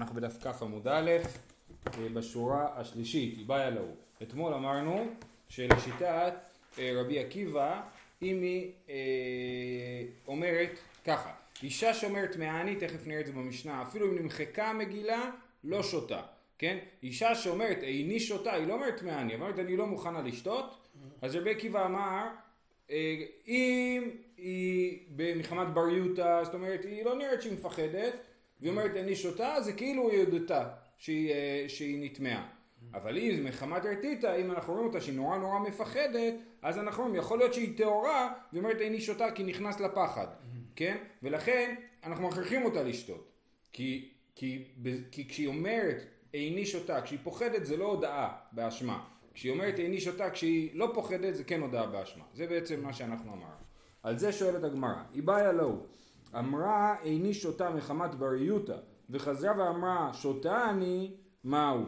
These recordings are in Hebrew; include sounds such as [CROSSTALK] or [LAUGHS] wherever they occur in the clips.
אנחנו בדף כ עמוד א', אה, בשורה השלישית, איבאיה להו. אתמול אמרנו שלשיטת אה, רבי עקיבא, אם היא אה, אומרת ככה, אישה שאומרת מעני, תכף נראה את זה במשנה, אפילו אם נמחקה המגילה, לא שותה, כן? אישה שאומרת איני שותה, היא לא אומרת מעני, היא אומרת אני לא מוכנה לשתות, אז רבי עקיבא אמר, אם היא מחמת בריותה, זאת אומרת היא לא נראית שהיא מפחדת, והיא אומרת אני שותה, זה כאילו היא הודתה שהיא, אה, שהיא נטמעה. אבל אם זה מחמת ארטיטה, אם אנחנו רואים אותה שהיא נורא נורא מפחדת, אז אנחנו רואים, יכול להיות שהיא טהורה, והיא אומרת איני שותה כי נכנס לפחד, כן? ולכן אנחנו מכריחים אותה לשתות. כי, כי, כי כשהיא אומרת איני שותה, כשהיא פוחדת זה לא הודאה באשמה. כשהיא אומרת איני שותה, כשהיא לא פוחדת זה כן הודאה באשמה. זה בעצם מה שאנחנו אמרנו. על זה שואלת הגמרא, איבאיה לאו, אמרה איני שותה מחמת בריותא, וחזרה ואמרה שותה אני, מהו?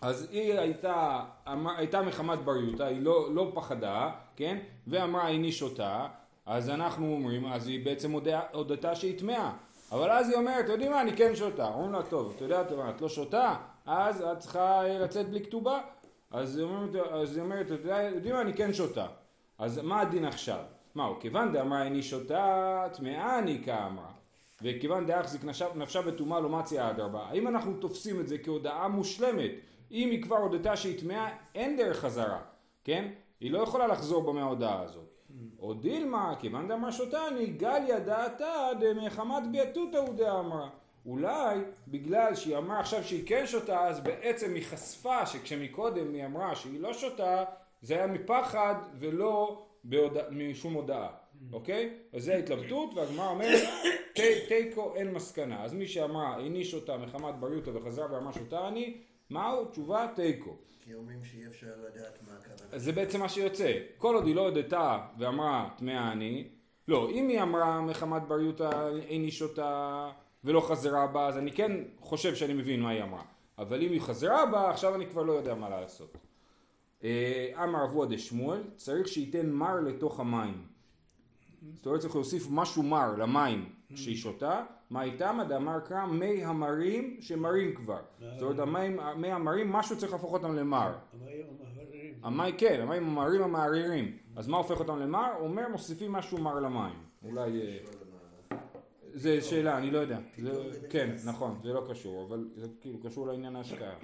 אז היא הייתה, אמר, הייתה מחמת בריותא, היא לא, לא פחדה, כן? ואמרה איני שותה, אז אנחנו אומרים, אז היא בעצם הודתה שהיא טמאה. אבל אז היא אומרת, יודעים מה, אני כן שותה. אומרים לה, טוב, אתה יודע, את לא שותה? אז את צריכה לצאת בלי כתובה. אז היא אומרת, אתם יודעים מה, אני כן שותה. אז מה הדין עכשיו? מהו, כיוון דאמרה איני שותה, טמאה אני כאמרה. וכיוון דאחזיק נפשה בטומאה לא מציה אדרבה. האם אנחנו תופסים את זה כהודעה מושלמת? אם היא כבר הודתה שהיא טמאה, אין דרך חזרה, כן? היא לא יכולה לחזור בה מההודעה הזאת. או דילמה, כיוון דאמרה שותה, אני גליה דעתה דמחמת ביאתותא הוא דאמרה. אולי בגלל שהיא אמרה עכשיו שהיא כן שותה, אז בעצם היא חשפה שכשמקודם היא אמרה שהיא לא שותה, זה היה מפחד ולא בהודע... משום הודעה, אוקיי? אז זה ההתלבטות, והגמרא אומרת, תיקו אין מסקנה. אז מי שאמרה, איניש אותה מחמת בריותא וחזר ואמרה שותה אני, מהו? תשובה תיקו. כי אומרים שאי אפשר לדעת מה הכוונה. זה בעצם מה שיוצא. כל עוד היא לא הודתה ואמרה טמאה אני, לא, אם היא אמרה מחמת בריותא איני שותה ולא חזרה בה, אז אני כן חושב שאני מבין מה היא אמרה. אבל אם היא חזרה בה, עכשיו אני כבר לא יודע מה לעשות. אה, אמר אבוה דשמואל, צריך שייתן מר לתוך המים. זאת אומרת צריך להוסיף משהו מר למים שהיא שותה, מה איתם? דאמר קרא מי המרים שמרים כבר. זאת אומרת המים, מי המרים, משהו צריך להפוך אותם למר. המים כן, המים המרים המערירים. אז מה הופך אותם למר? אומר מוסיפים משהו מר למים. אולי... אה, זה שאלה, אני לא יודע. כן, נכון, זה לא קשור, אבל זה כאילו קשור לעניין ההשקעה.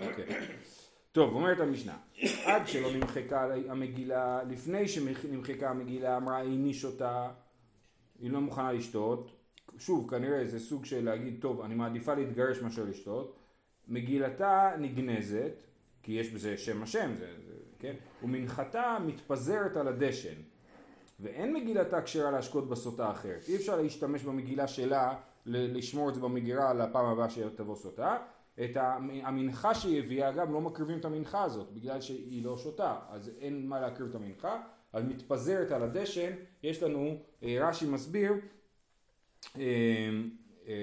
טוב, אומרת המשנה, עד שלא נמחקה המגילה, לפני שנמחקה המגילה אמרה איני שותה, היא לא מוכנה לשתות, שוב כנראה זה סוג של להגיד טוב אני מעדיפה להתגרש מאשר לשתות, מגילתה נגנזת, כי יש בזה שם השם, זה, זה, כן, ומנחתה מתפזרת על הדשן, ואין מגילתה כשרה להשקות בסוטה אחרת, אי אפשר להשתמש במגילה שלה לשמור את זה במגירה לפעם הבאה שתבוא סוטה, את המנחה שהיא הביאה, אגב לא מקריבים את המנחה הזאת בגלל שהיא לא שותה, אז אין מה להקריב את המנחה, אז מתפזרת על הדשן, יש לנו, אה, רש"י מסביר, אה, אה,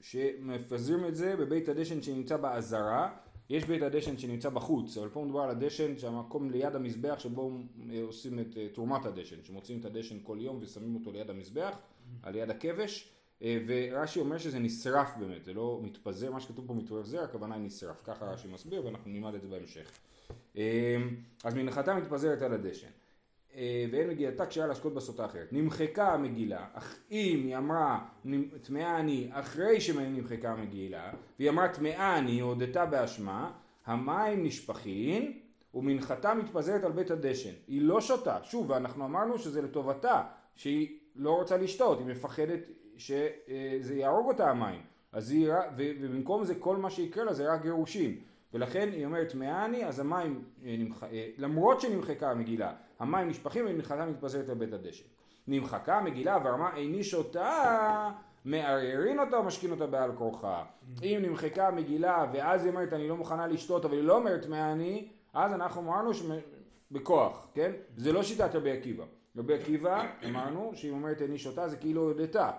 שמפזרים את זה בבית הדשן שנמצא בעזרה, יש בית הדשן שנמצא בחוץ, אבל פה מדובר על הדשן שהמקום ליד המזבח שבו עושים את תרומת הדשן, שמוצאים את הדשן כל יום ושמים אותו ליד המזבח, על יד הכבש, ורש"י אומר שזה נשרף באמת, זה לא מתפזר, מה שכתוב פה מתפזר, הכוונה היא נשרף, ככה רש"י מסביר ואנחנו נלמד את זה בהמשך. אה, אז מנחתה מתפזרת על הדשן. אה, ואין מגילתה כשהיה להשקות בסוטה אחרת. נמחקה המגילה, אך אם היא אמרה טמאה אני אחרי שנמחקה המגילה, והיא אמרה טמאה אני, הודתה באשמה, המים נשפכין ומנחתה מתפזרת על בית הדשן. היא לא שותה, שוב, ואנחנו אמרנו שזה לטובתה, שהיא לא רוצה לשתות, היא מפחדת שזה יהרוג אותה המים. אז היא, ובמקום זה כל מה שיקרה לה זה רק גירושים. ולכן היא אומרת מעני, אז המים, אה, נמח... אה, למרות שנמחקה המגילה, המים נשפכים ונמחקה מתפזרת על בית הדשא. נמחקה המגילה ואמרה איני שותה, מערערין אותה או משכין אותה בעל כורחה. אם נמחקה המגילה ואז היא אומרת אני לא מוכנה לשתות אבל היא לא אומרת מעני, אז אנחנו אמרנו שבכוח, כן? זה לא שיטת רבי עקיבא. רבי עקיבא אמרנו שאם אומרת איני שותה זה כאילו הודתה.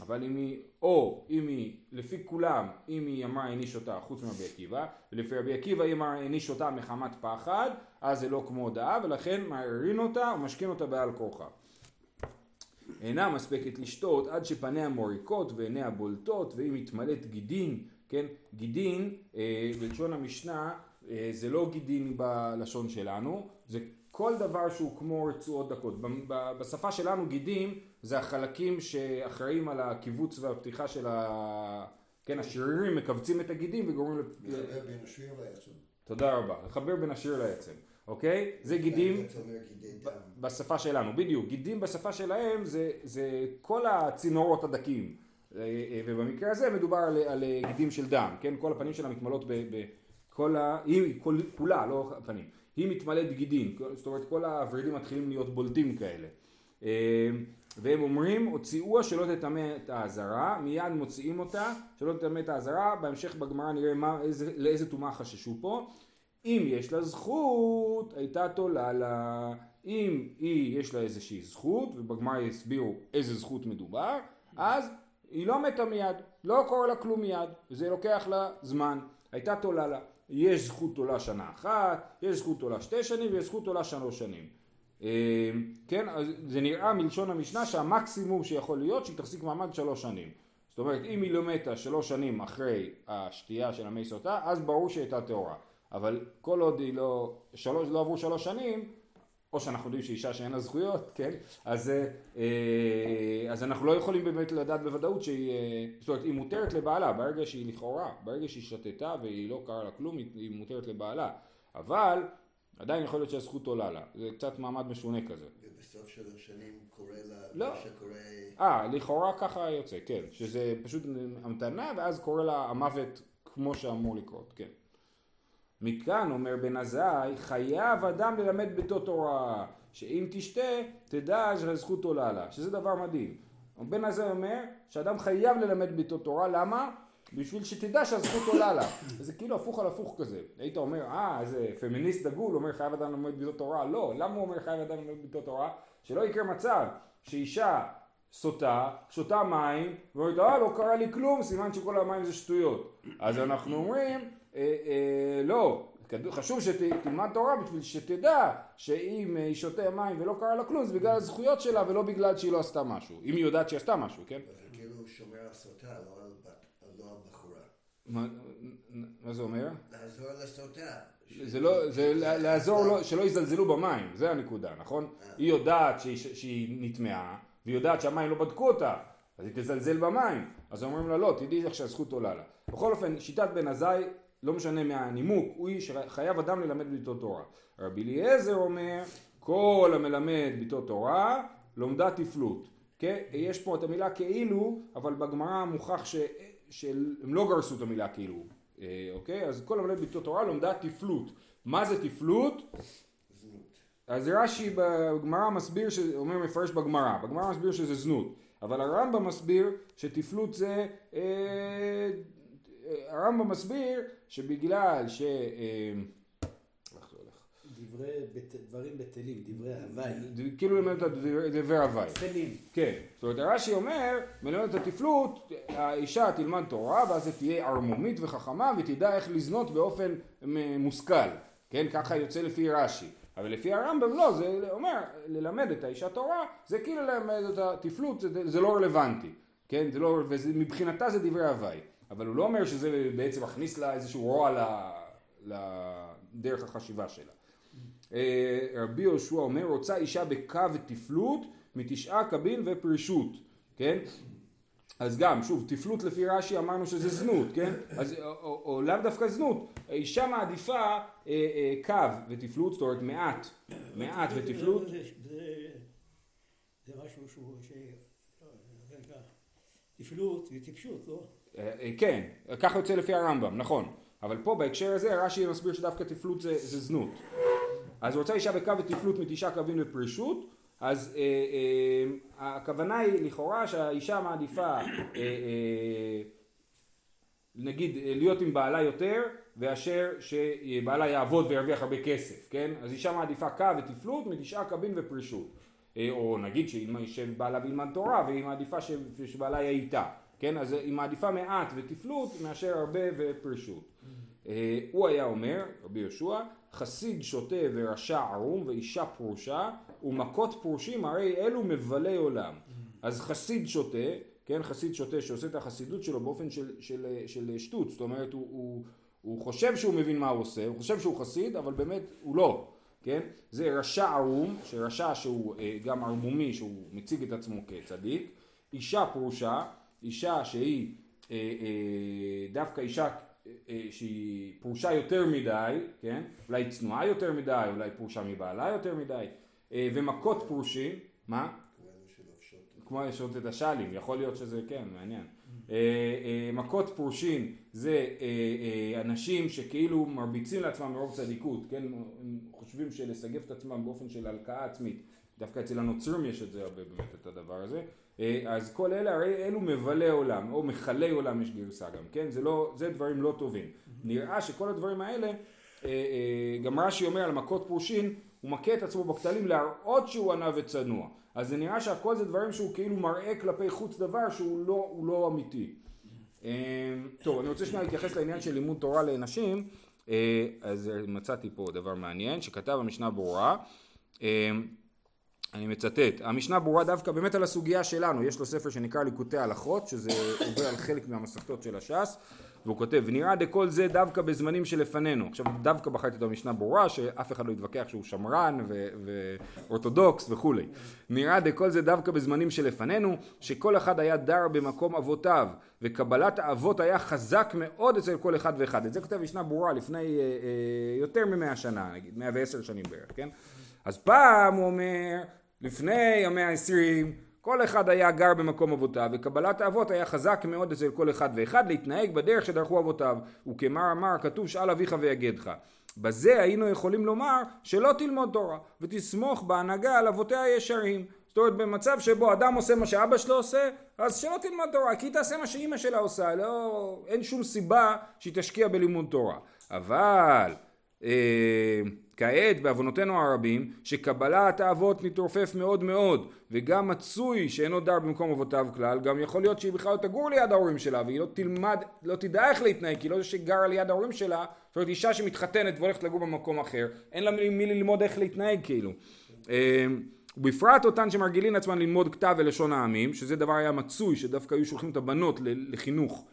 אבל אם היא, או אם היא, לפי כולם, אם היא אמרה איני שותה חוץ מרבי עקיבא, ולפי רבי עקיבא היא אמרה איני שותה מחמת פחד, אז זה לא כמו הודאה, ולכן מערערין אותה ומשכין אותה בעל כורחה. אינה מספקת לשתות עד שפניה מוריקות ועיניה בולטות והיא מתמלאת גידין, כן, גידין אה, בלשון המשנה אה, זה לא גידין בלשון שלנו, זה כל דבר שהוא כמו רצועות דקות. בשפה שלנו גידים זה החלקים שאחראים על הקיבוץ והפתיחה של ה... כן, השרירים מכווצים את הגידים וגורמים... לפ- מחבר בין השריר לעצם. תודה רבה. לחבר בין השריר לעצם, אוקיי? זה גידים. בשפה שלנו, בדיוק. גידים בשפה שלהם זה, זה כל הצינורות הדקים. אה, אה, ובמקרה הזה מדובר על, על אה, גידים של דם, כן? כל הפנים שלה מתמלאות בכל ה... היא כל, כולה, לא הפנים. היא מתמלאת גידים, זאת אומרת כל הוורידים מתחילים להיות בולטים כאלה. והם אומרים, הוציאוה שלא תטמא את העזרה, מיד מוציאים אותה, שלא תטמא את העזרה, בהמשך בגמרא נראה מה, איזה, לאיזה טומאה חששו פה. אם יש לה זכות, הייתה תולה לה. אם היא, יש לה איזושהי זכות, ובגמרא יסבירו איזה זכות מדובר, אז היא לא מתה מיד, לא קורה לה כלום מיד, וזה לוקח לה זמן. הייתה תולה לה. יש זכות תולה שנה אחת, יש זכות תולה שתי שנים, ויש זכות תולה שלוש שנים. אה, כן, אז זה נראה מלשון המשנה שהמקסימום שיכול להיות שהיא תחזיק מעמד שלוש שנים. זאת אומרת, אם היא לא מתה שלוש שנים אחרי השתייה של המי סוטה, אז ברור שהיא הייתה טהורה. אבל כל עוד היא לא, שלוש, לא עברו שלוש שנים, או שאנחנו יודעים שאישה שאין לה זכויות, כן? אז, אה, אז אנחנו לא יכולים באמת לדעת בוודאות שהיא, אה, זאת אומרת, היא מותרת לבעלה, ברגע שהיא לכאורה, ברגע שהיא שתתה והיא לא קרה לה כלום, היא מותרת לבעלה. אבל עדיין יכול להיות שהזכות עולה לה, זה קצת מעמד משונה כזה. ובסוף של השנים קורה לה לא. מה שקורה... אה, לכאורה ככה יוצא, כן, שזה פשוט המתנה ואז קורה לה המוות כמו שאמור לקרות, כן. מכאן אומר בן עזאי, חייב אדם ללמד ביתו תורה, שאם תשתה, תדע שהזכות עולה לה, שזה דבר מדהים. בן עזאי אומר שאדם חייב ללמד ביתו תורה, למה? בשביל שתדע שהזכות עולה לה. זה כאילו הפוך על הפוך כזה. היית אומר, אה, איזה פמיניסט דגול, אומר חייב אדם ללמד ביתו תורה. לא, למה הוא אומר חייב אדם ללמד ביתו תורה? שלא יקרה מצב שאישה סוטה, שותה מים, ואומרת, אה, לא קרה לי כלום, סימן שכל המים זה שטויות. אז אנחנו אומרים, אה, אה, לא, חשוב שתלמד תורה בשביל שתדע שאם היא שותה מים ולא קרה לה כלום, זה בגלל הזכויות שלה ולא בגלל שהיא לא עשתה משהו. אם היא יודעת שהיא עשתה משהו, כן? זה כאילו שומר על סוטה, לא על. מה, מה זה אומר? לעזור לסוטה. זה לא, זה לעזור לו, שלא יזלזלו במים, זה הנקודה, נכון? היא יודעת שהיא, שהיא נטמעה, והיא יודעת שהמים לא בדקו אותה, אז היא תזלזל במים. אז אומרים לה, לא, תדעי איך שהזכות עולה לה. בכל אופן, שיטת בן עזאי, לא משנה מהנימוק, הוא איש שחייב אדם ללמד ביתו תורה. רבי אליעזר אומר, כל המלמד ביתו תורה, לומדה תפלות. כן? יש פה את המילה כאילו, אבל בגמרא מוכח ש... שהם לא גרסו את המילה כאילו. אה, אוקיי? אז כל המלמד ביתו תורה לומדה תפלות. מה זה תפלות? זנות. אז רש"י בגמרא מסביר, ש... אומר מפרש בגמרא, בגמרא מסביר שזה זנות, אבל הרמב"ם מסביר שתפלות זה, אה, הרמב"ם מסביר שבגלל ש... אה, איך זה הולך? דברי, בת- דברים בטלים, דברי הוואי. כאילו למד את הדבר- דבר הוואי. טפלים. כן, זאת אומרת רש"י אומר, מלמד את התפלות, האישה תלמד תורה ואז היא תהיה ערמומית וחכמה ותדע איך לזנות באופן מושכל, כן, ככה יוצא לפי רש"י, אבל לפי הרמב"ם לא, זה אומר, ללמד את האישה תורה, זה כאילו ללמד את התפלות, זה, זה לא רלוונטי, כן, זה לא, ומבחינתה זה דברי הוואי, אבל הוא לא אומר שזה בעצם מכניס לה איזשהו רוע ל- לדרך החשיבה שלה. אה, רבי יהושע אומר, רוצה אישה בקו ותפלות מתשעה קבין ופרישות, כן? אז גם, שוב, תפלות לפי רש"י אמרנו שזה זנות, כן? אז, או, או, או לאו דווקא זנות, אישה מעדיפה אה, אה, קו ותפלות, זאת אומרת מעט, מעט ותפלות, זה- זה- זה משהו שהוא, ש... רגע, תפלות וטיפשות, לא? אה, אה, כן, ככה יוצא לפי הרמב"ם, נכון, אבל פה בהקשר הזה רש"י מסביר שדווקא תפלות זה, זה זנות. אז רוצה אישה בקו ותפלות מתשעה קווים ופרישות, אז אה, אה, הכוונה היא לכאורה שהאישה מעדיפה אה, אה, נגיד להיות עם בעלה יותר ואשר שבעלה יעבוד וירוויח הרבה כסף, כן? אז אישה מעדיפה קו ותפלות מתשעה קבין ופרישות. אה, או נגיד שאם יישב בעלה וילמד תורה והיא מעדיפה שבעלה יהיה איתה, כן? אז היא מעדיפה מעט ותפלות מאשר הרבה ופרישות. אה, הוא היה אומר, רבי יהושע, חסיד שוטה ורשע ערום ואישה פרושה ומכות פרושים הרי אלו מבלי עולם. אז חסיד שותה, כן, חסיד שותה שעושה את החסידות שלו באופן של, של, של שטות, זאת אומרת הוא, הוא, הוא חושב שהוא מבין מה הוא עושה, הוא חושב שהוא חסיד, אבל באמת הוא לא, כן? זה רשע ערום, שרשע שהוא אה, גם ערמומי, שהוא מציג את עצמו כצדיק, אישה פרושה, אישה שהיא אה, אה, דווקא אישה שהיא פרושה יותר מדי, כן? אולי צנועה יותר מדי, אולי פרושה מבעלה יותר מדי, אה, ומכות פרושים, מה? כמו לשאול את השאלים, יכול להיות שזה כן, מעניין. אה, אה, מכות פרושין זה אה, אה, אנשים שכאילו מרביצים לעצמם מרוב צדיקות, כן, הם חושבים שלסגף את עצמם באופן של הלקאה עצמית, דווקא אצל הנוצרים יש את זה הרבה באמת את הדבר הזה, אה, אז כל אלה הרי אלו מבלי עולם, או מכלי עולם יש גרסה גם, כן, זה, לא, זה דברים לא טובים. נראה שכל הדברים האלה, אה, אה, גם רש"י אומר על מכות פרושין, הוא מכה את עצמו בכתלים להראות שהוא ענה וצנוע. אז זה נראה שהכל זה דברים שהוא כאילו מראה כלפי חוץ דבר שהוא לא, לא אמיתי. אה, טוב, אני רוצה שנייה להתייחס לעניין של לימוד תורה לנשים, אה, אז מצאתי פה דבר מעניין שכתב המשנה ברורה. אני מצטט, המשנה ברורה דווקא באמת על הסוגיה שלנו, יש לו ספר שנקרא ליקוטי הלכות, שזה עובר על חלק מהמסכתות של הש"ס, והוא כותב, ונראה דכל זה דווקא בזמנים שלפנינו. עכשיו, דווקא בחרתי את המשנה ברורה, שאף אחד לא יתווכח שהוא שמרן ואורתודוקס וכולי. נראה דכל זה דווקא בזמנים שלפנינו, שכל אחד היה דר במקום אבותיו, וקבלת האבות היה חזק מאוד אצל כל אחד ואחד. את זה כותב משנה ברורה לפני אה, אה, יותר ממאה שנה, נגיד, מאה ועשר שנים בערך, כן? אז פעם הוא אומר, לפני המאה העשרים, כל אחד היה גר במקום אבותיו, וקבלת האבות היה חזק מאוד אצל כל אחד ואחד להתנהג בדרך שדרכו אבותיו. וכמר אמר, כתוב שאל אביך ויגדך. בזה היינו יכולים לומר שלא תלמוד תורה, ותסמוך בהנהגה על אבותיה הישרים. זאת אומרת, במצב שבו אדם עושה מה שאבא שלו עושה, אז שלא תלמד תורה, כי היא תעשה מה שאימא שלה עושה, לא, אין שום סיבה שהיא תשקיע בלימוד תורה. אבל אה, כעת בעוונותינו הרבים שקבלת האבות מתרופף מאוד מאוד וגם מצוי שאינו דר במקום אבותיו כלל גם יכול להיות שהיא בכלל לא תגור ליד ההורים שלה והיא לא תלמד, לא תדע איך להתנהג כי לא שגרה ליד ההורים שלה זאת אומרת אישה שמתחתנת והולכת לגור במקום אחר אין לה מי ללמוד איך להתנהג כאילו. אה, ובפרט אותן שמרגילין עצמן ללמוד כתב ולשון העמים שזה דבר היה מצוי שדווקא היו שולחים את הבנות לחינוך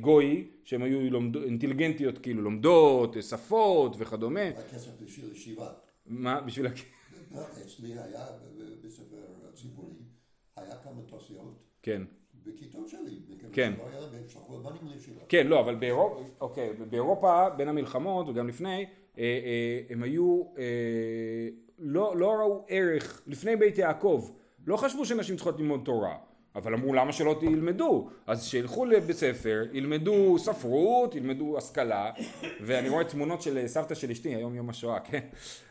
גוי, שהן היו לומד, אינטליגנטיות כאילו, לומדות, אה, שפות וכדומה. הכסף בשביל ישיבה. מה, בשביל הכ... [LAUGHS] לא, אצלי היה בבית ספר ציבורי, היה כמה תעשיות כן. בכיתות שלי. כן. שלא היה להם, הם שלחו הבנים לישיבה. כן, לא, אבל באירופה, אוקיי, באירופה, בין המלחמות וגם לפני, אה, אה, הם היו, אה, לא, לא ראו ערך, לפני בית יעקב, לא חשבו שנשים צריכות ללמוד תורה. אבל אמרו למה שלא ילמדו אז שילכו לבית ספר ילמדו ספרות ילמדו השכלה ואני רואה תמונות של סבתא של אשתי היום יום השואה [LAUGHS] כן?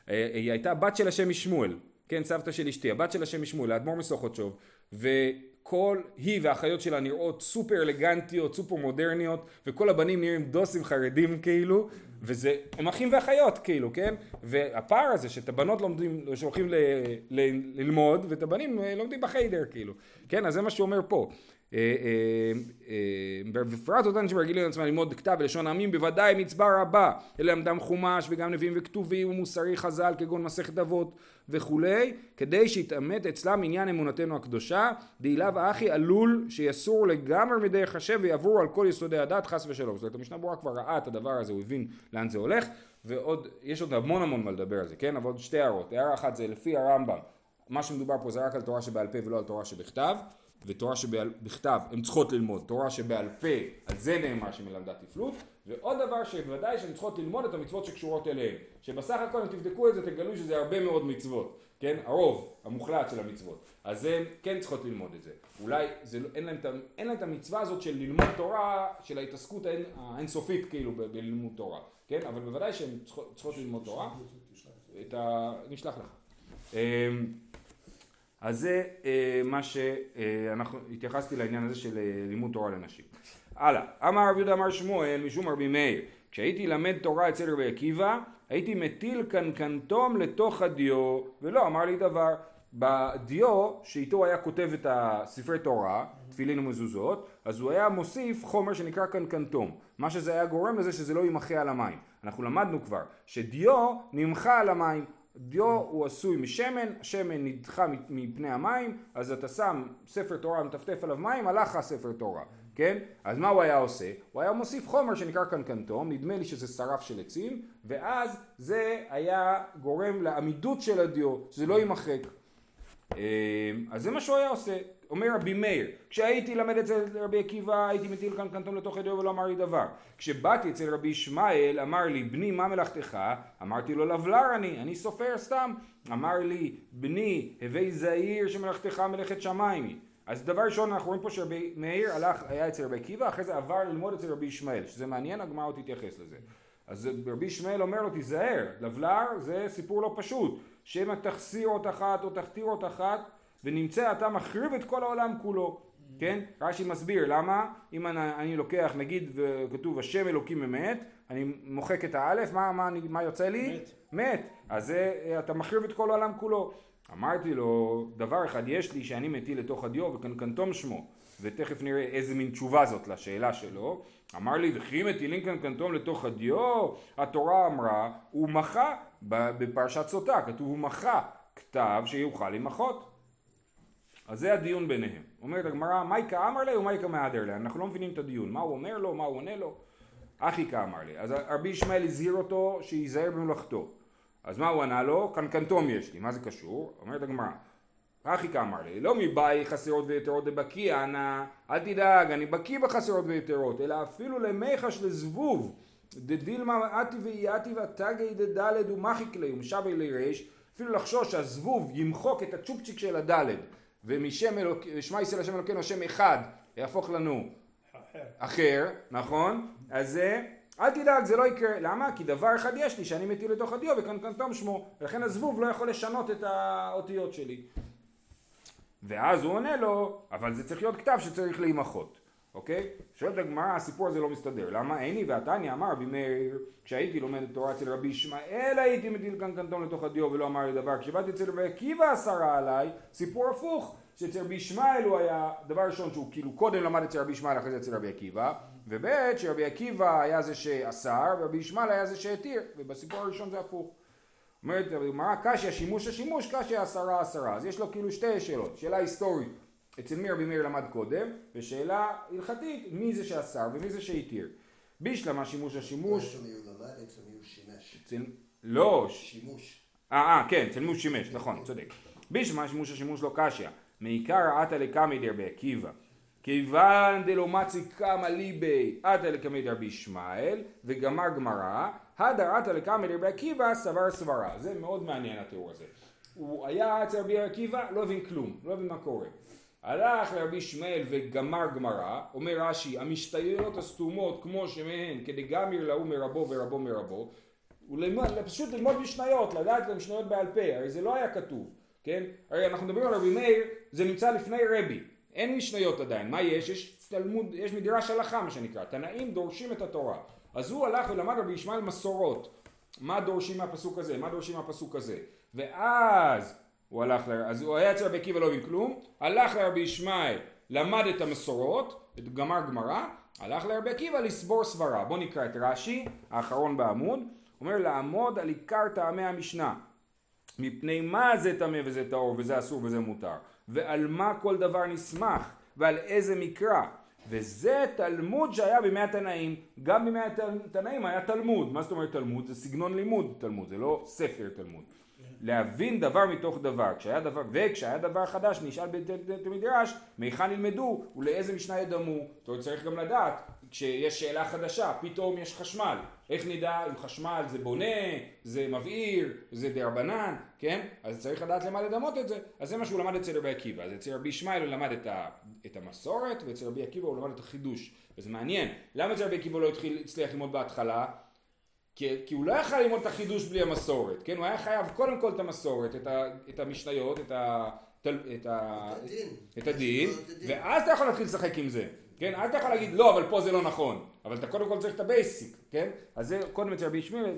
אה, היא הייתה בת של השם משמואל כן? סבתא של אשתי הבת של השם משמואל האדמו"ר מסוכותשוב וכל היא והאחיות שלה נראות סופר אלגנטיות סופר מודרניות וכל הבנים נראים דוסים חרדים כאילו וזה הם אחים ואחיות כאילו כן? והפער הזה שאת הבנות לומדים שהולכים ל, ל, ללמוד ואת הבנים אה, לומדים בחיידר כאילו. כן אז זה מה שהוא אומר פה אה, אה, בפרט אותן שמרגילים לעצמם ללמוד כתב ולשון העמים בוודאי מצווה רבה ללמדם חומש וגם נביאים וכתובים ומוסרי חז"ל כגון מסכת אבות וכולי כדי שיתעמת אצלם עניין אמונתנו הקדושה. דאילה ואחי עלול שיסור לגמרי מדרך השם ויעברו על כל יסודי הדת חס ושלום. זאת אומרת המשנה ברורה כבר ראה את הדבר הזה הוא הבין לאן זה הולך. ועוד יש עוד המון המון מה לדבר על זה כן? אבל עוד שתי הערות. הערה אחת זה לפי הרמב"ם מה שמדובר פה זה רק על תורה שבעל פה ולא על תורה שבכתב ותורה שבכתב הן צריכות ללמוד, תורה שבעל פה, על זה נאמר שמלמדה תפלות, ועוד דבר שבוודאי שהן צריכות ללמוד את המצוות שקשורות אליהן, שבסך הכל אם תבדקו את זה תגלו שזה הרבה מאוד מצוות, כן? הרוב המוחלט של המצוות, אז הן כן צריכות ללמוד את זה. אולי זה, לא- אין, להם, אין להם את המצווה הזאת של ללמוד תורה, של ההתעסקות האין, האינסופית כאילו ב, בלימוד תורה, כן? אבל בוודאי שהן צריכות, צריכות ללמוד תורה, את ה... נשלח לך. אז זה אה, מה שאנחנו התייחסתי לעניין הזה של אה, לימוד תורה לנשים. הלאה, אמר רבי יהודה אמר שמואל משום רבי מאיר כשהייתי למד תורה אצל רבי עקיבא הייתי מטיל קנקנטום לתוך הדיו ולא אמר לי דבר. בדיו שאיתו היה כותב את הספרי תורה תפילין ומזוזות אז הוא היה מוסיף חומר שנקרא קנקנטום מה שזה היה גורם לזה שזה לא יימחה על המים. אנחנו למדנו כבר שדיו נמחה על המים דיו הוא עשוי משמן, השמן נדחה מפני המים, אז אתה שם ספר תורה, מטפטף עליו מים, הלך הספר תורה, כן? אז מה הוא היה עושה? הוא היה מוסיף חומר שנקרא קנקנטום, נדמה לי שזה שרף של עצים, ואז זה היה גורם לעמידות של הדיו, שזה לא יימחק. אה, אז זה מה שהוא היה עושה. אומר רבי מאיר, כשהייתי למד אצל רבי עקיבא הייתי מטיל קנטון לתוך ידו ולא אמר לי דבר. כשבאתי אצל רבי ישמעאל אמר לי בני מה מלאכתך? אמרתי לו לבלר אני, אני סופר סתם. אמר לי בני הווי זעיר שמלאכתך מלאכת שמיים אז דבר ראשון אנחנו רואים פה שרבי מאיר הלך, היה אצל רבי עקיבא, אחרי זה עבר ללמוד אצל רבי ישמעאל, שזה מעניין, הגמרא עוד תתייחס לזה. אז רבי ישמעאל אומר לו תיזהר, לבלר זה סיפור לא פשוט, שמא תחסיר אות אחת או תכתיר אות אחת ונמצא אתה מחריב את כל העולם כולו, כן? רש"י מסביר למה אם אני, אני לוקח נגיד כתוב השם אלוקים אמת, אני מוחק את האלף, מה, מה, מה יוצא לי? מת. מת. אז זה, אתה מחריב את כל העולם כולו. אמרתי לו, דבר אחד יש לי שאני מטיל לתוך הדיו וקנקנטום שמו, ותכף נראה איזה מין תשובה זאת לשאלה שלו. אמר לי, וכי מטילים קנקנטום לתוך הדיו? התורה אמרה, הוא מחה, בפרשת סוטה כתוב הוא מחה, כתב שיוכל למחות. אז זה הדיון ביניהם. אומרת הגמרא, מייקה אמר לי ומייקה מהדר לי. אנחנו לא מבינים את הדיון. מה הוא אומר לו, מה הוא עונה לו. אחי כאמר לי. אז רבי ישמעאל הזהיר אותו שייזהר במלאכתו. אז מה הוא ענה לו? קנקנטום יש לי. מה זה קשור? אומרת הגמרא, אחי כאמר לי, לא מבאי חסרות ויתרות דבקי אנא, אל תדאג, אני בקיא בחסרות ויתרות, אלא אפילו למיחש לזבוב, דדילמה אתי ואייתי ותגי דדלת ומחיק לי ומשבי לי ריש, אפילו לחשוש שהזבוב ימחוק את הצ'ופצ'יק של הדלת. ומשם אלוק... שמע ישראל השם אלוקינו השם אחד יהפוך לנו אחר, אחר נכון? אז זה אל תדאג זה לא יקרה, למה? כי דבר אחד יש לי שאני מטיל לתוך הדיו וקנקנטום שמו ולכן הזבוב לא יכול לשנות את האותיות שלי ואז הוא עונה לו אבל זה צריך להיות כתב שצריך להימחות אוקיי? שואלת הגמרא, הסיפור הזה לא מסתדר. למה? איני ועתניה אמר רבי מאיר, כשהייתי לומד את תורה אצל רבי ישמעאל הייתי מטיל כאן קנטון לתוך הדיו ולא אמר לי דבר. כשבאתי אצל רבי עקיבא אסרה עליי, סיפור הפוך. שאצל רבי ישמעאל הוא היה, דבר ראשון שהוא כאילו קודם למד אצל רבי ישמעאל אחרי זה אצל רבי עקיבא, וב' שרבי עקיבא היה זה שאסר ורבי ישמעאל היה זה שהתיר, ובסיפור הראשון זה הפוך. אומרת הגמרא קשיא שימוש השימוש קשיא עשרה עשרה, אז יש לו כאילו שתי שאלות, שאלה היסטורית אצל מי רבי מאיר למד קודם, ושאלה הלכתית, מי זה שאסר ומי זה שהתיר. בישלמה שימוש השימוש... אצל מי הוא למד, אצל מי הוא שימש. אצל... לא. שימוש. אה, אה, כן, אצל מי הוא שימש, נכון, צודק. בישלמה שימוש השימוש לא קשיא. מעיקר עתה לקמי דרבי עקיבא. כיוון דלא מצי קמא ליבי עתה לקמי דרבי ישמעאל וגמר גמרא, הדר עתה לקמי דרבי עקיבא סבר סברה. זה מאוד מעניין התיאור הזה. הוא היה אצל רבי עקיבא, לא הבין כלום, לא הבין מה קורה. הלך לרבי ישמעאל וגמר גמרא, אומר רש"י, המשתיירות הסתומות כמו שמהן כדגמיר להוא מרבו ורבו מרבו, פשוט ללמוד משניות, לדעת משניות בעל פה, הרי זה לא היה כתוב, כן? הרי אנחנו מדברים על רבי מאיר, זה נמצא לפני רבי, אין משניות עדיין, מה יש? יש תלמוד, יש מדרש הלכה מה שנקרא, תנאים דורשים את התורה, אז הוא הלך ולמד רבי ישמעאל מסורות, מה דורשים מהפסוק הזה, מה דורשים מהפסוק הזה, ואז הוא הלך, אז הוא היה אצל רבי עקיבא לא הבין כלום, הלך לרבי ישמעאל, למד את המסורות, גמר גמרא, הלך לרבי עקיבא לסבור סברה. בואו נקרא את רש"י, האחרון בעמוד, אומר לעמוד על עיקר טעמי המשנה. מפני מה זה טמא וזה טהור וזה אסור וזה מותר, ועל מה כל דבר נסמך, ועל איזה מקרא. וזה תלמוד שהיה בימי התנאים, גם בימי התנאים היה תלמוד, מה זאת אומרת תלמוד? זה סגנון לימוד תלמוד, זה לא ספר תלמוד. להבין דבר מתוך דבר, כשהיה דבר, וכשהיה דבר חדש נשאל בית המדרש, מהיכן ילמדו ולאיזה משנה ידמו, זאת אומרת צריך גם לדעת, כשיש שאלה חדשה, פתאום יש חשמל, איך נדע אם חשמל זה בונה, זה מבעיר, זה דרבנן, כן? אז צריך לדעת למה לדמות את זה, אז זה מה שהוא למד אצל רבי עקיבא, אז אצל רבי ישמעאל הוא למד את, ה, את המסורת, ואצל רבי עקיבא הוא למד את החידוש, וזה מעניין, למה אצל רבי עקיבא לא התחיל, הצליח ללמוד בהתחלה? כי, כי הוא לא יכל ללמוד את החידוש בלי המסורת, כן? הוא היה חייב קודם כל את המסורת, את, ה, את המשניות, את, ה, את, ה, את הדין, ואז אתה יכול להתחיל לשחק עם זה, כן? אז אתה יכול להגיד לא, אבל פה זה לא נכון, אבל אתה קודם כל צריך את ה basic, כן? אז זה קודם אצל רבי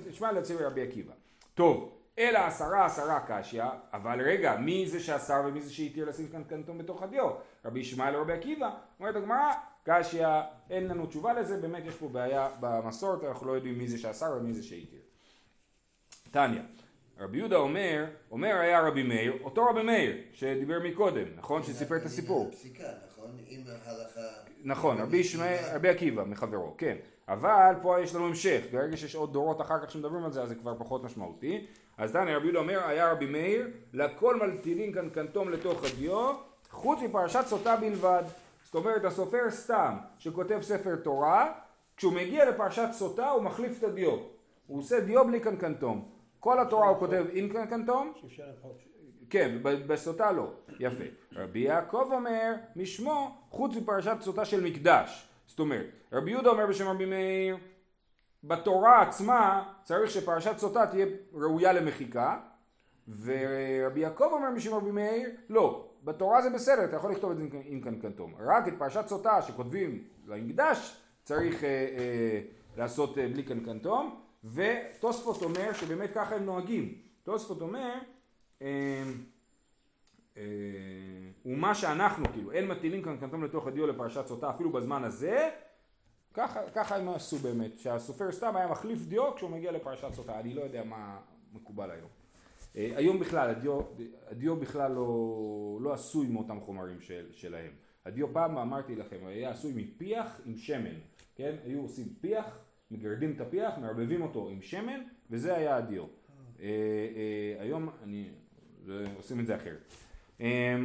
ישמעאל אצל רבי עקיבא. טוב, אלא אסרה אסרה קשיא, אבל רגע, מי זה שאסר ומי זה שהתיר לשים כאן קנטום בתוך הדיו? רבי ישמעאל או רבי עקיבא? אומרת הגמרא, קשיא, אין לנו תשובה לזה, באמת יש פה בעיה במסורת, אנחנו לא יודעים מי זה שאסר ומי זה שהתיר. תניא, רבי יהודה אומר, אומר היה רבי מאיר, אותו רבי מאיר שדיבר מקודם, נכון? שסיפר את הסיפור. נכון? ההלכה... נכון, רבי ישמעאל, רבי עקיבא מחברו, כן. אבל פה יש לנו המשך, ברגע שיש עוד דורות אחר כך שמדברים על זה, אז זה כבר פחות משמעותי. אז תנא רבי יהודה אומר, היה רבי מאיר, לכל מלטילין קנקנתום לתוך הדיו, חוץ מפרשת סוטה בלבד. זאת אומרת, הסופר סתם, שכותב ספר תורה, כשהוא מגיע לפרשת סוטה הוא מחליף את הדיו. הוא עושה דיו בלי קנקנתום. כל התורה הוא כותב עם קנקנתום, למחוק. כן, בסוטה לא. יפה. רבי יעקב אומר, משמו, חוץ מפרשת סוטה של מקדש. זאת אומרת, רבי יהודה אומר בשם רבי מאיר, בתורה עצמה צריך שפרשת סוטה תהיה ראויה למחיקה, ורבי יעקב אומר בשם רבי מאיר, לא, בתורה זה בסדר, אתה יכול לכתוב את זה עם קנקנטום. רק את פרשת סוטה שכותבים למקדש, צריך אה, אה, לעשות אה, בלי קנקנטום, ותוספות אומר שבאמת ככה הם נוהגים. תוספות אומר, אה, אה, ומה שאנחנו, כאילו, אין מטילים קנקנטום לתוך הדיו לפרשת סוטה אפילו בזמן הזה, ככה, ככה הם עשו באמת, שהסופר סתם היה מחליף דיו כשהוא מגיע לפרשת סוטה, אני לא יודע מה מקובל היום. אה, היום בכלל, הדיו, הדיו בכלל לא, לא עשוי מאותם חומרים של, שלהם. הדיו פעם, אמרתי לכם, היה עשוי מפיח עם שמן, כן? היו עושים פיח, מגרדים את הפיח, מערבבים אותו עם שמן, וזה היה הדיו. אה, אה, היום אני, עושים את זה אחרת. אה,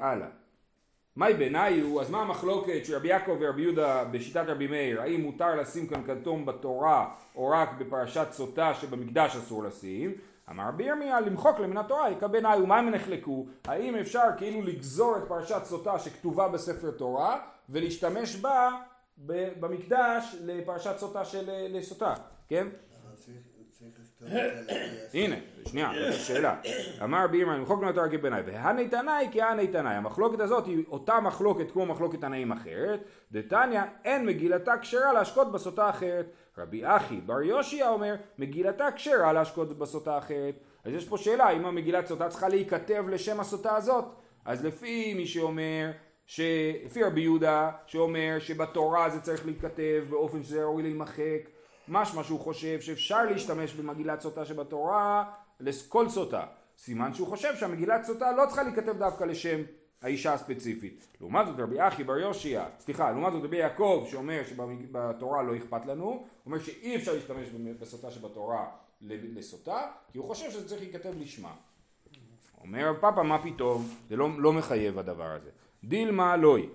הלאה. מאי ביניו, אז מה המחלוקת של רבי יעקב ורבי יהודה בשיטת רבי מאיר, האם מותר לשים קנקנטום בתורה או רק בפרשת סוטה שבמקדש אסור לשים? אמר רבי ירמיה למחוק למן התורה יקבע ומה הם נחלקו? האם אפשר כאילו לגזור את פרשת סוטה שכתובה בספר תורה ולהשתמש בה במקדש לפרשת סוטה של לסוטה, כן? אבל צריך צריך לכתוב את זה לפי הנה, שנייה, זאת השאלה. אמר רבי ירמיה, למחוק נתורה כבנאי, והני תנאי כהני תנאי. המחלוקת הזאת היא אותה מחלוקת כמו מחלוקת תנאים אחרת. דתניא, אין מגילתה כשרה להשקות בסוטה אחרת. רבי אחי בר יושיע אומר, מגילתה כשרה להשקות בסוטה אחרת. אז יש פה שאלה, אם המגילת סוטה צריכה להיכתב לשם הסוטה הזאת. אז לפי מי שאומר, ש... לפי רבי יהודה, שאומר שבתורה זה צריך להיכתב באופן שזה ראוי להימחק, משמע שהוא חושב שאפשר להשתמש במגילת סוטה שבתורה לכל סוטה. סימן שהוא חושב שהמגילת סוטה לא צריכה להיכתב דווקא לשם האישה הספציפית. לעומת זאת רבי אחי בר יושיע, סליחה, לעומת זאת רבי יעקב שאומר שבתורה לא אכפת לנו, אומר שאי אפשר להשתמש בסוטה שבתורה לסוטה, כי הוא חושב שזה צריך להיכתב לשמה. אומר רב פאפא מה פתאום, זה לא, לא מחייב הדבר הזה. דילמה לוי.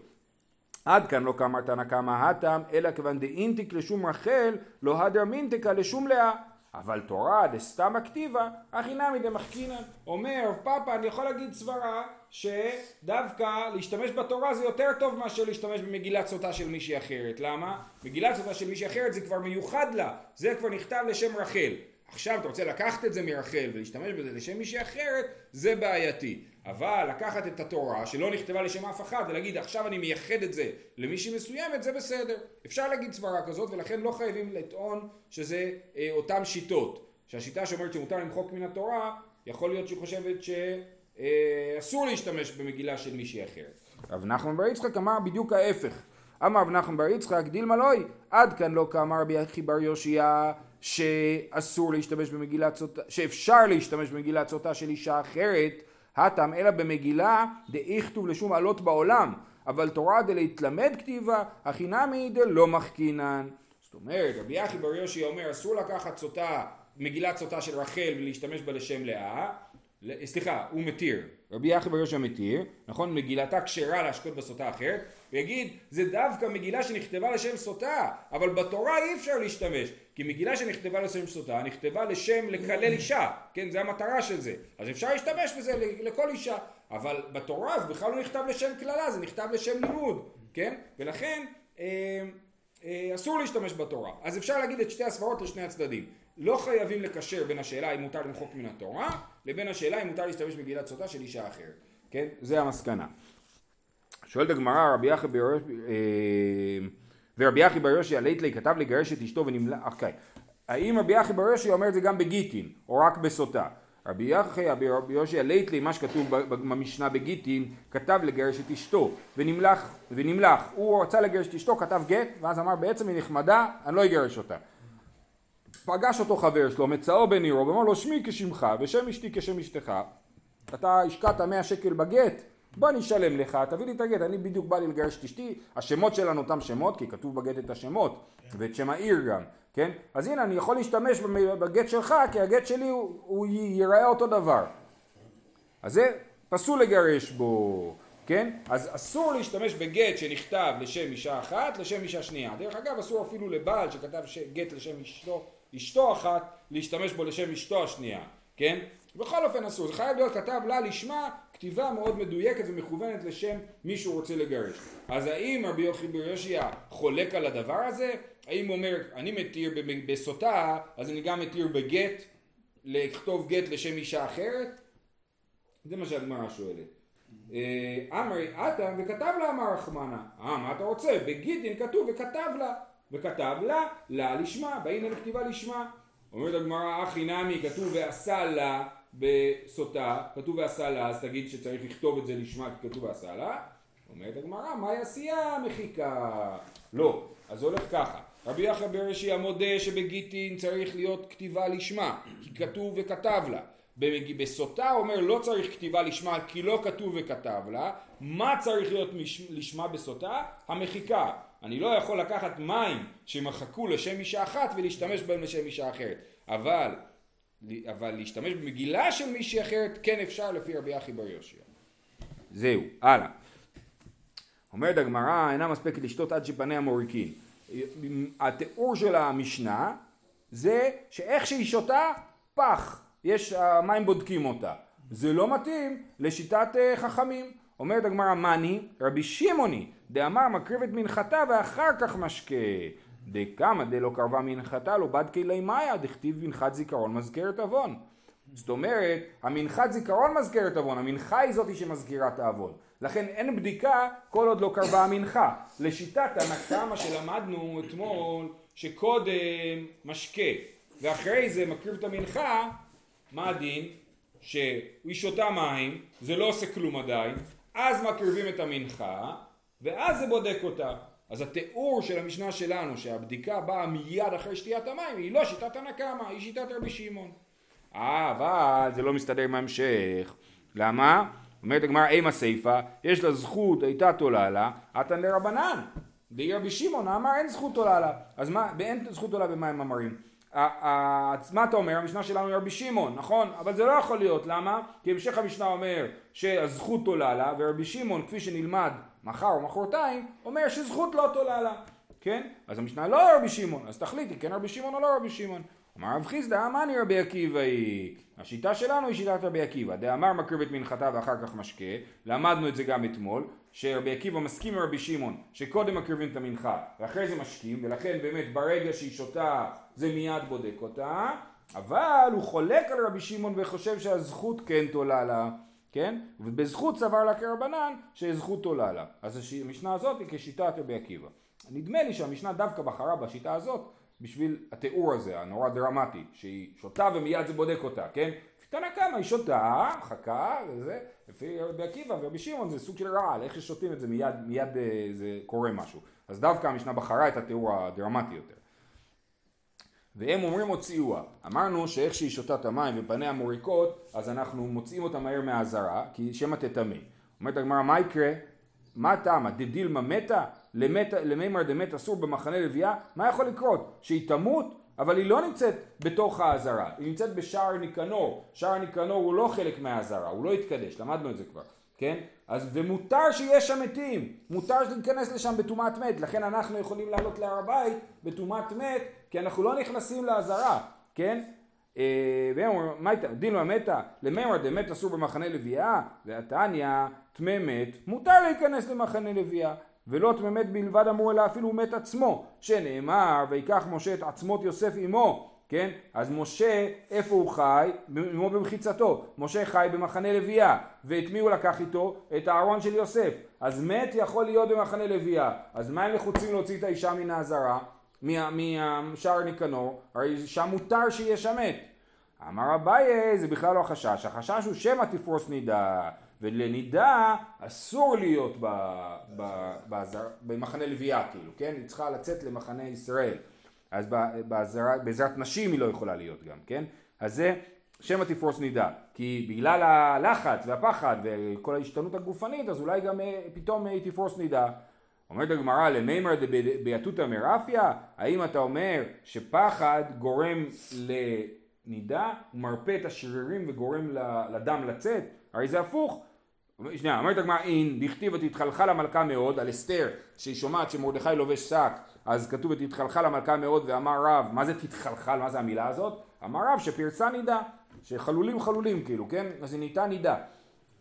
עד כאן לא כאמר תנא קמא הטם, אלא כיוון דאינתיק לשום רחל, לא הדר מינתיקה לשום לאה. אבל תורה דסתמא כתיבה, הכי נמי דמחקינן. אומר רב פאפא, אני יכול להגיד סברה, שדווקא להשתמש בתורה זה יותר טוב מאשר להשתמש במגילת סוטה של מישהי אחרת. למה? מגילת סוטה של מישהי אחרת זה כבר מיוחד לה, זה כבר נכתב לשם רחל. עכשיו אתה רוצה לקחת את זה מרחל ולהשתמש בזה לשם מישהי אחרת, זה בעייתי. אבל לקחת את התורה שלא נכתבה לשם אף אחד ולהגיד עכשיו אני מייחד את זה למישהי מסוימת זה בסדר. אפשר להגיד סברה כזאת ולכן לא חייבים לטעון שזה אה, אותן שיטות. שהשיטה שאומרת שמותר למחוק מן התורה יכול להיות שהיא חושבת שאסור להשתמש במגילה של מישהי אחרת. רב נחמן בר יצחק אמר בדיוק ההפך. אמר רב נחמן בר יצחק דילמה לוי עד כאן לא כאמר רבי אחי בר יושיע שאסור להשתמש במגילת סוטה, שאפשר להשתמש במגילת סוטה של אישה אחרת הטם אלא במגילה דאיכתוב לשום עלות בעולם. אבל תורה דלהתלמד כתיבה הכי נמי דלא מחכינן זאת אומרת רבי אחי בר יושי אומר אסור לקחת סוטה מגילת סוטה של רחל ולהשתמש בה לשם לאה. סליחה הוא מתיר. רבי אחי בר יושי מתיר נכון? מגילתה כשרה להשקות בסוטה אחרת ויגיד זה דווקא מגילה שנכתבה לשם סוטה אבל בתורה אי אפשר להשתמש כי מגילה שנכתבה לשם סוטה נכתבה לשם לקלל אישה. כן זה המטרה של זה. אז אפשר להשתמש בזה לכל אישה אבל בתורה זה בכלל לא נכתב לשם קללה זה נכתב לשם לימוד כן? ולכן אה, אה, אסור להשתמש בתורה. אז אפשר להגיד את שתי הסברות לשני הצדדים. לא חייבים לקשר בין השאלה אם מותר למחוק מן התורה לבין השאלה אם מותר להשתמש במגילת סוטה של אישה אחרת כן? זה המסקנה שואלת הגמרא רבי יחי בר ורבי יחי בר יושי הליטלי כתב לגרש את אשתו ונמלא, אוקיי. האם רבי יחי בר יושי אומר את זה גם בגיטין או רק בסוטה? רבי יחי רבי יושי הליטלי מה שכתוב במשנה בגיטין כתב לגרש את אשתו ונמלח, ונמלח הוא רצה לגרש את אשתו כתב גט ואז אמר בעצם היא נחמדה אני לא אגרש אותה פגש אותו חבר שלו, מצאו בן עירו, ואמר לו שמי כשמך ושם אשתי כשם אשתך. אתה השקעת 100 שקל בגט, בוא אני אשלם לך, תביא לי את הגט, אני בדיוק בא לי לגרש את אשתי, השמות שלנו אותם שמות, כי כתוב בגט את השמות, ואת שם העיר גם, כן? אז הנה, אני יכול להשתמש בגט שלך, כי הגט שלי הוא, הוא ייראה אותו דבר. אז זה פסול לגרש בו, כן? אז אסור להשתמש בגט שנכתב לשם אישה אחת, לשם אישה שנייה. דרך אגב, אסור אפילו לבעל שכתב גט לשם אשתו, אשתו אחת, להשתמש בו לשם אשתו השנייה, כן? בכל אופן אסור, זה חייב להיות כתב לה לשמה כתיבה מאוד מדויקת ומכוונת לשם מי שהוא רוצה לגרש. אז האם רבי יוחי בר יושע חולק על הדבר הזה? האם הוא אומר, אני מתיר בסוטה, אז אני גם מתיר בגט, לכתוב גט לשם אישה אחרת? זה מה שהגמרא שואלת. אה, אמרי עתה וכתב לה אמר רחמנה. אה, מה אתה רוצה? בגיטין כתוב וכתב לה. וכתב לה, לה לשמה, באין לכתיבה לשמה. אומרת הגמרא, אחי נמי, כתוב ועשה לה בסוטה, כתוב ועשה לה, אז תגיד שצריך לכתוב את זה לשמה, כי כתוב ועשה לה. אומרת הגמרא, מהי עשייה מחיקה? לא. אז זה הולך ככה. רבי יחיא ברש"י המודה שבגיטין צריך להיות כתיבה לשמה, כי כתוב וכתב לה. בסוטה אומר לא צריך כתיבה לשמה כי לא כתוב וכתב לה, מה צריך להיות לשמה בסוטה? המחיקה. אני לא יכול לקחת מים שמחקו לשם אישה אחת ולהשתמש בהם לשם אישה אחרת. אבל, אבל להשתמש במגילה של מישהי אחרת כן אפשר לפי רבי אחי בר יושיע. זהו, הלאה. אומרת הגמרא, אינה מספקת לשתות עד שפניה מוריקין. התיאור של המשנה זה שאיך שהיא שותה, פח. יש, המים בודקים אותה. זה לא מתאים לשיטת אה, חכמים. אומרת הגמרא מאני, רבי שמעוני, דאמר מקריב את מנחתה ואחר כך משקה. דקמא דלא קרבה מנחתה לא בדקי לי מאיה, דכתיב מנחת זיכרון מזכרת עוון. זאת אומרת, המנחת זיכרון מזכרת עוון, המנחה היא זאתי שמזכירה את העוון. לכן אין בדיקה כל עוד לא קרבה המנחה. לשיטת הנקמה שלמדנו אתמול, שקודם משקה, ואחרי זה מקריב את המנחה, מה הדין? שהיא שותה מים, זה לא עושה כלום עדיין, אז מקריבים את המנחה, ואז זה בודק אותה. אז התיאור של המשנה שלנו שהבדיקה באה מיד אחרי שתיית המים היא לא שיטת הנקמה, היא שיטת רבי שמעון. אה, אבל זה לא מסתדר עם ההמשך. למה? אומרת הגמרא אימה סיפה, יש לה זכות הייתה תולה לה, עתן דרבנן. דאי רבי שמעון אמר אין זכות תולה לה. אז מה, אין זכות תולה במים אמרים. מה אתה אומר? המשנה שלנו היא רבי שמעון, נכון? אבל זה לא יכול להיות, למה? כי המשך המשנה אומר שהזכות עולה לה, ורבי שמעון, כפי שנלמד מחר או מחרתיים, אומר שזכות לא תולה לה, כן? אז המשנה לא רבי שמעון, אז תחליטי, כן רבי שמעון או לא רבי שמעון. אמר רב חיסדא, אמני רבי עקיבא היא. השיטה שלנו היא שיטת רבי עקיבא. דאמר מקריב את מנחתה ואחר כך משקה, למדנו את זה גם אתמול, שרבי עקיבא מסכים עם רבי שמעון, שקודם מקריבים את המנחה ואחרי זה משקים, ולכן באמת ברגע שהיא שותה זה מיד בודק אותה, אבל הוא חולק על רבי שמעון וחושב שהזכות כן תולה לה. כן? ובזכות סבר לה כרבנן שזכות עולה לה. אז המשנה הזאת היא כשיטת רבי עקיבא. נדמה לי שהמשנה דווקא בחרה בשיטה הזאת בשביל התיאור הזה, הנורא דרמטי, שהיא שותה ומיד זה בודק אותה, כן? קטנה כמה, היא שותה, חכה, וזה, לפי רבי עקיבא ורבי שמעון זה סוג של רעל, איך ששותים את זה מיד, מיד אה, זה קורה משהו. אז דווקא המשנה בחרה את התיאור הדרמטי יותר. והם אומרים הוציאוה. אמרנו שאיך שהיא שותה את המים ופניה מוריקות, אז אנחנו מוציאים אותה מהר מהזרה, כי שמא תטמא. אומרת הגמרא, מה יקרה? מה טעמה? דדילמה מתה? למימר דמת אסור במחנה לוויה? מה יכול לקרות? שהיא תמות? אבל היא לא נמצאת בתוך האזהרה, היא נמצאת בשער ניקנור. שער ניקנור הוא לא חלק מהאזהרה, הוא לא התקדש, למדנו את זה כבר, כן? אז ומותר שיש שם מתים, מותר להיכנס לשם בטומאת מת, לכן אנחנו יכולים לעלות להר הבית בטומאת מת, כי אנחנו לא נכנסים לאזהרה, כן? אה, הייתה? דילמה מתה, למימר דמת אסור במחנה לוויה, והתניא טמא מת, מותר להיכנס למחנה לוויה. ולא טמא מת בלבד אמרו אלא אפילו מת עצמו, שנאמר ויקח משה את עצמות יוסף עמו, כן? אז משה, איפה הוא חי? עמו במחיצתו. משה חי במחנה לוויה, ואת מי הוא לקח איתו? את הארון של יוסף. אז מת יכול להיות במחנה לוויה. אז מה הם לחוצים להוציא את האישה מן העזרה? משער ניקנור? הרי שם מותר שיהיה שם מת. אמר אביי, זה בכלל לא החשש. החשש הוא שמא תפרוס נידה. ולנידה אסור להיות ב, ב, בעזר, במחנה לוויה כאילו, כן? היא צריכה לצאת למחנה ישראל. אז בעזרת, נשים היא לא יכולה להיות גם, כן? אז זה שמא תפרוס נידה, כי בגלל הלחץ והפחד וכל ההשתנות הגופנית, אז אולי גם אה, פתאום היא תפרוס נידה. אומרת הגמרא למימר דביתותא מרפיה, האם אתה אומר שפחד גורם לנידה, מרפא את השרירים וגורם לדם לצאת? הרי זה הפוך. שנייה, אומרת הגמרא אין, דכתיב ותתחלחל המלכה מאוד, על אסתר, שהיא שומעת שמרדכי לובש שק, אז כתוב ותתחלחל המלכה מאוד, ואמר רב, מה זה תתחלחל, מה זה המילה הזאת? אמר רב שפרצה נידה, שחלולים חלולים כאילו, כן? אז היא נהייתה נידה.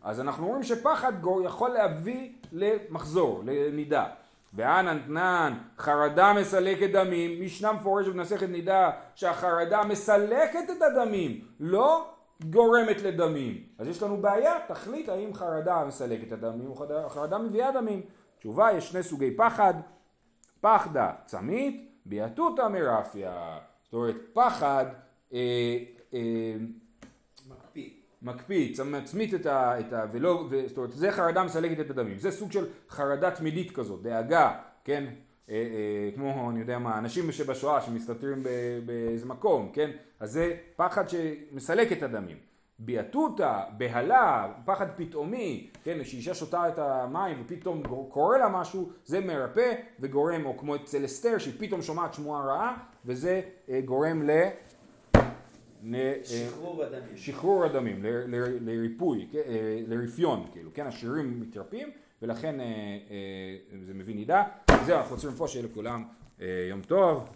אז אנחנו רואים שפחד גור יכול להביא למחזור, לנידה. ואנן תנן, חרדה מסלקת דמים, משנה מפורשת במסכת נידה שהחרדה מסלקת את הדמים, לא גורמת לדמים. אז יש לנו בעיה, תחליט האם חרדה מסלקת הדמים או חרדה- חרדה מביאה דמים. תשובה, יש שני סוגי פחד, פחדה צמית, ביאתותא מרפיה. זאת אומרת, פחד אה, אה, מקפיא. מקפיא, צ- מצמית את ה... את ה ולא, ו, זאת אומרת, זה חרדה מסלקת את הדמים. זה סוג של חרדה תמידית כזאת, דאגה, כן? אה, אה, כמו, אני יודע מה, אנשים שבשואה שמסתתרים באיזה מקום, כן? אז זה פחד שמסלק את הדמים. ביאתותא, בהלה, פחד פתאומי, כן? שאישה שותה את המים ופתאום קורה לה משהו, זה מרפא וגורם, או כמו אצל אסתר, שהיא פתאום שומעת שמועה רעה, וזה אה, גורם ל... שחרור הדמים. שחרור הדמים, לריפוי, כן, לרפיון, כאילו, כן, השרירים מתרפים, ולכן אה, אה, זה מביא נידה. זהו, אנחנו רוצים פה שיהיה לכולם אה, יום טוב.